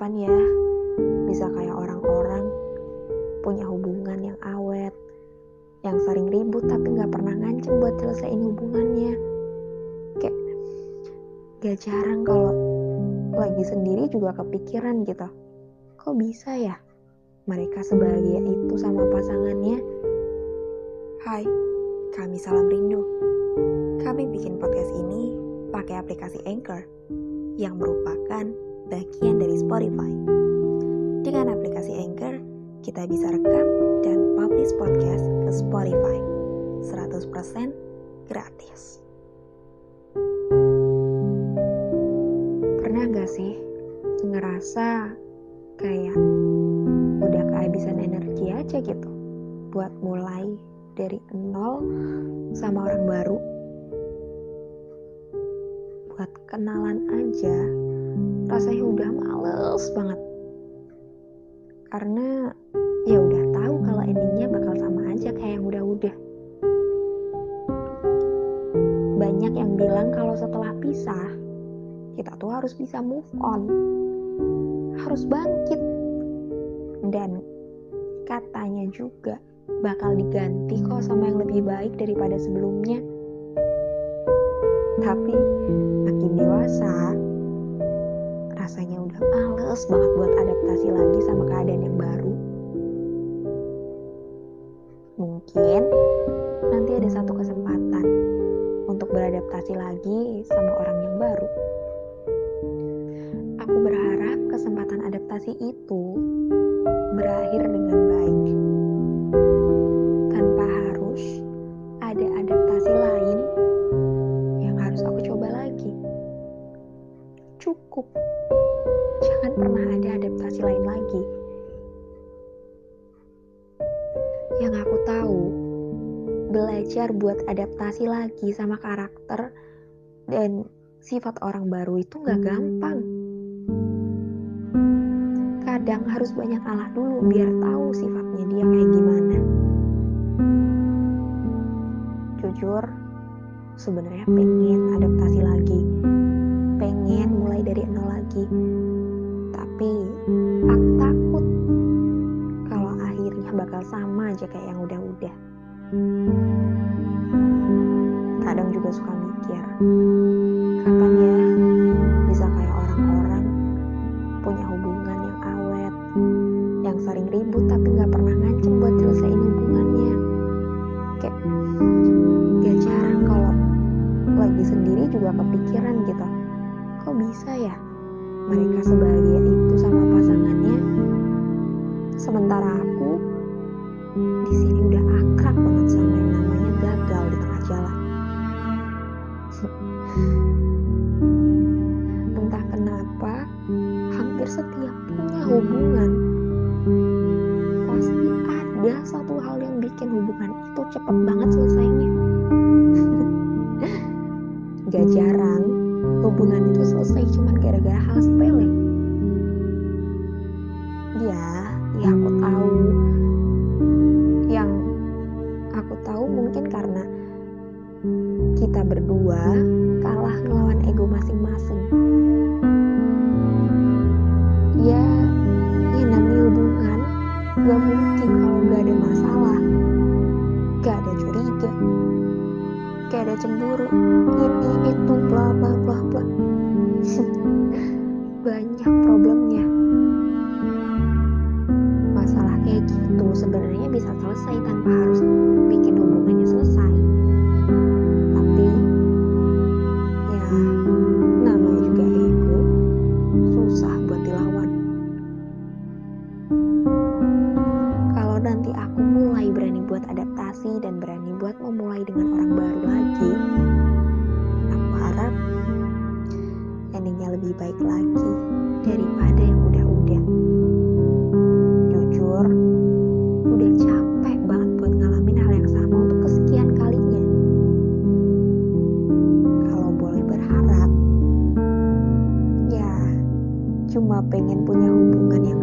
Kapan ya bisa kayak orang-orang punya hubungan yang awet, yang sering ribut tapi nggak pernah ngancem buat selesaiin hubungannya. Kayak gak jarang kalau lagi sendiri juga kepikiran gitu. Kok bisa ya mereka sebahagia itu sama pasangannya? Hai, kami Salam Rindu. Kami bikin podcast ini pakai aplikasi Anchor yang merupakan bagian dari Spotify. Dengan aplikasi Anchor, kita bisa rekam dan publish podcast ke Spotify 100% gratis. Pernah gak sih ngerasa kayak udah kehabisan energi aja gitu buat mulai dari nol sama orang baru buat kenalan aja rasanya udah males banget. Karena ya udah tahu kalau endingnya bakal sama aja kayak yang udah-udah. Banyak yang bilang kalau setelah pisah kita tuh harus bisa move on. Harus bangkit. Dan katanya juga bakal diganti kok sama yang lebih baik daripada sebelumnya. Tapi makin dewasa males banget buat adaptasi lagi sama keadaan yang baru. Mungkin nanti ada satu kesempatan untuk beradaptasi lagi sama orang yang baru. Aku berharap kesempatan adaptasi itu berakhir dengan baik. Tanpa harus ada adaptasi lain yang harus aku coba lagi. Cukup belajar buat adaptasi lagi sama karakter dan sifat orang baru itu nggak gampang kadang harus banyak kalah dulu biar tahu sifatnya dia kayak gimana. Jujur, sebenarnya pengen adaptasi lagi, pengen mulai dari nol lagi. Tapi aku takut kalau akhirnya bakal sama aja kayak yang udah-udah. Suka mikir, kapan ya bisa kayak orang-orang punya hubungan yang awet, yang sering ribut tapi nggak pernah ngancem buat selesaiin hubungannya. Kayak gak jarang kalau lagi sendiri juga kepikiran gitu. Kok bisa ya mereka sebahagia itu sama pasangannya? Sementara hubungan itu cepet banget selesainya. Gak jarang hubungan itu selesai cuman gara-gara hal sepele. Ya, ya aku tahu. Yang aku tahu mungkin karena kita berdua kalah ngelawan ego masing-masing. Ya, ya namanya hubungan gak mungkin kalau gak ada masalah, gak ada curiga, gak ada cemburu, ini itu bla bla bla bla. Banyak problemnya. Masalah kayak gitu sebenarnya bisa selesai tanpa harus lagi daripada yang udah-udah. Jujur, udah capek banget buat ngalamin hal yang sama untuk kesekian kalinya. Kalau boleh berharap, ya cuma pengen punya hubungan yang